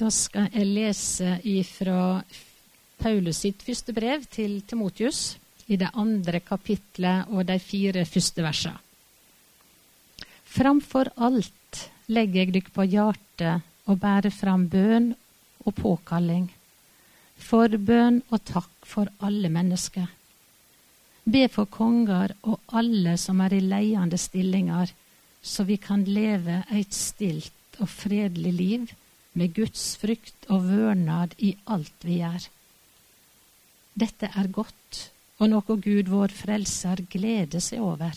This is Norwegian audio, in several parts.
Da skal jeg lese fra Paulus sitt første brev til Timotius, i det andre kapitlet og de fire første versene. Framfor alt legger jeg dykk på hjertet å bære fram bønn og påkalling, forbønn og takk for alle mennesker. Be for konger og alle som er i leiende stillinger, så vi kan leve et stilt og fredelig liv med Guds frykt og vørnad i alt vi gjør. Dette er godt og noe Gud vår Frelser gleder seg over.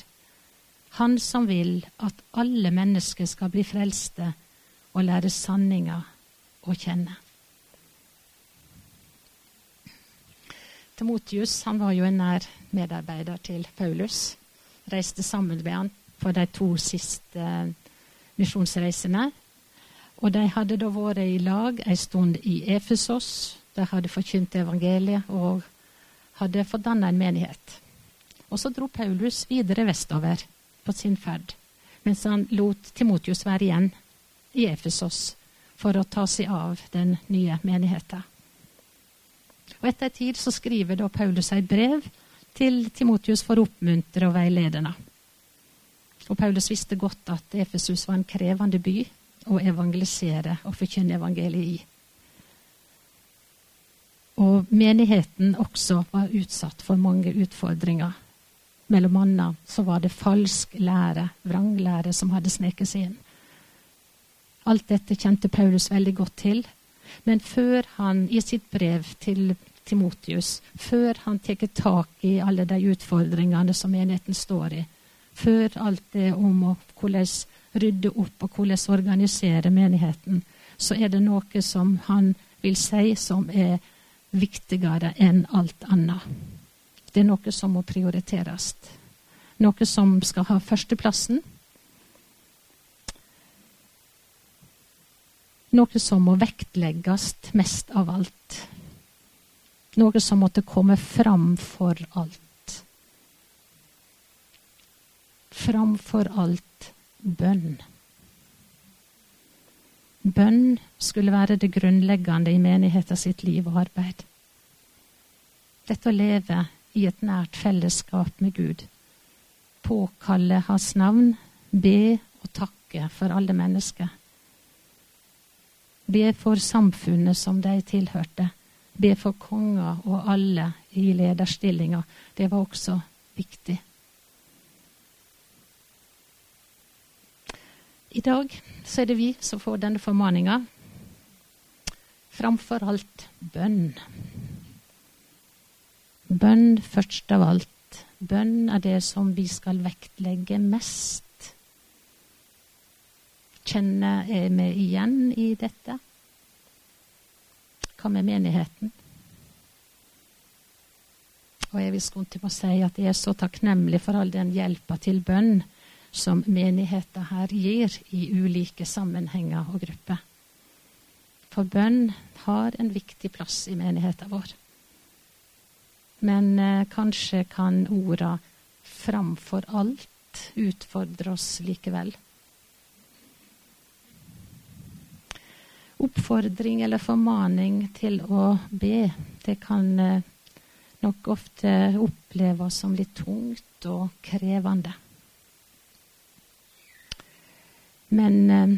Han som vil at alle mennesker skal bli frelste og lære sanninga å kjenne. Timotius han var jo en nær medarbeider til Paulus. Reiste sammen med han på de to siste misjonsreisene. Og de hadde da vært i lag en stund i Efesos. De hadde forkynt evangeliet og hadde fordanna en menighet. Og så dro Paulus videre vestover på sin ferd, mens han lot Timotius være igjen i Efesos for å ta seg av den nye menigheten. Og Etter en tid så skriver da Paulus et brev til Timotius for å oppmuntre og veilede. Og Paulus visste godt at Efesus var en krevende by å evangelisere og forkynne evangeliet i. Og menigheten også var utsatt for mange utfordringer. Mellom annet så var det falsk lære, vranglære, som hadde sneket seg inn. Alt dette kjente Paulus veldig godt til. Men før han i sitt brev til Timotius, før han tar tak i alle de utfordringene som menigheten står i, før alt det om hvordan rydde opp og hvordan organisere menigheten, så er det noe som han vil si som er viktigere enn alt annet. Det er noe som må prioriteres. Noe som skal ha førsteplassen. Noe som må vektlegges mest av alt. Noe som måtte komme fram for alt. Framfor alt bønn. Bønn skulle være det grunnleggende i menigheten sitt liv og arbeid. Dette å leve i et nært fellesskap med Gud, påkalle Hans navn, be og takke for alle mennesker. Be for samfunnet som de tilhørte. Be for konger og alle i lederstillinger. Det var også viktig. I dag så er det vi som får denne formaninga. Framfor alt bønn. Bønn først av alt. Bønn er det som vi skal vektlegge mest. Kjenner meg igjen i dette? Hva med menigheten? Og jeg vil skunde til å si at jeg er så takknemlig for all den hjelpa til bønn som menigheten her gir i ulike sammenhenger og grupper. For bønn har en viktig plass i menigheten vår. Men eh, kanskje kan orda 'framfor alt' utfordre oss likevel. Oppfordring eller formaning til å be, det kan eh, nok ofte oppleves som litt tungt og krevende. Men eh,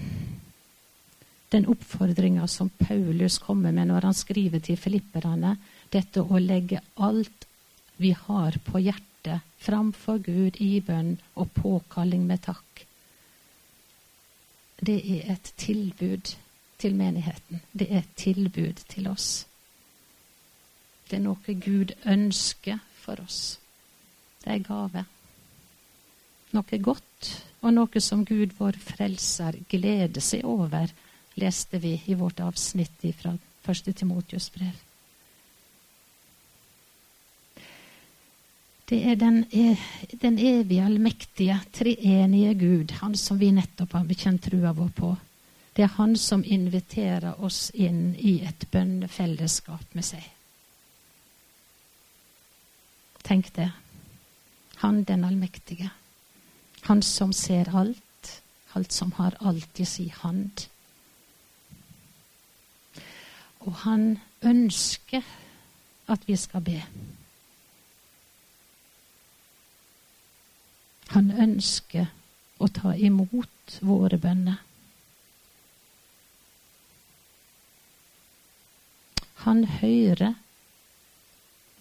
den oppfordringa som Paulus kommer med når han skriver til filipperne, dette å legge alt vi har på hjertet framfor Gud i bønn og påkalling med takk, det er et tilbud til menigheten. Det er et tilbud til oss. Det er noe Gud ønsker for oss. Det er gave. Noe godt og noe som Gud vår frelser gleder seg over, leste vi i vårt avsnitt fra 1. Timotius brev. Det er den, den evige, allmektige, treenige Gud, Han som vi nettopp har bekjent trua vår på. Det er Han som inviterer oss inn i et bønnefellesskap med seg. Tenk det. Han den allmektige. Han som ser alt, alt som har alt i si hand. Og han ønsker at vi skal be. Han ønsker å ta imot våre bønner. Han hører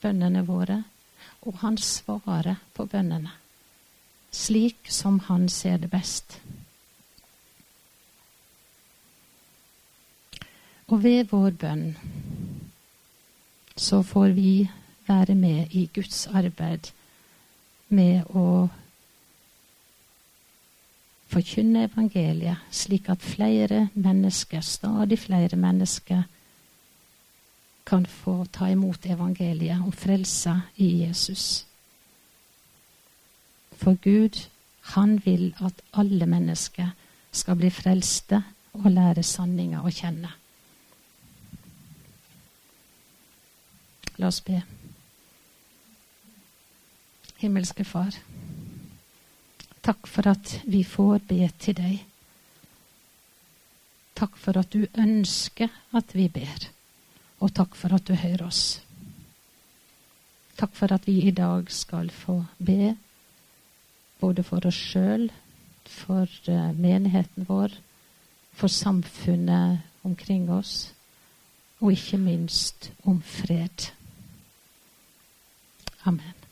bønnene våre, og han svarer på bønnene slik som han ser det best. Og ved vår bønn så får vi være med i Guds arbeid med å forkynne evangeliet, slik at flere mennesker, stadig flere mennesker, kan få ta imot evangeliet om frelsa i Jesus. For Gud, han vil at alle mennesker skal bli frelste og lære sanninga å kjenne. La oss be. Himmelske Far, takk for at vi får be til deg. Takk for at du ønsker at vi ber. Og takk for at du hører oss. Takk for at vi i dag skal få be, både for oss sjøl, for eh, menigheten vår, for samfunnet omkring oss, og ikke minst om fred. Amen.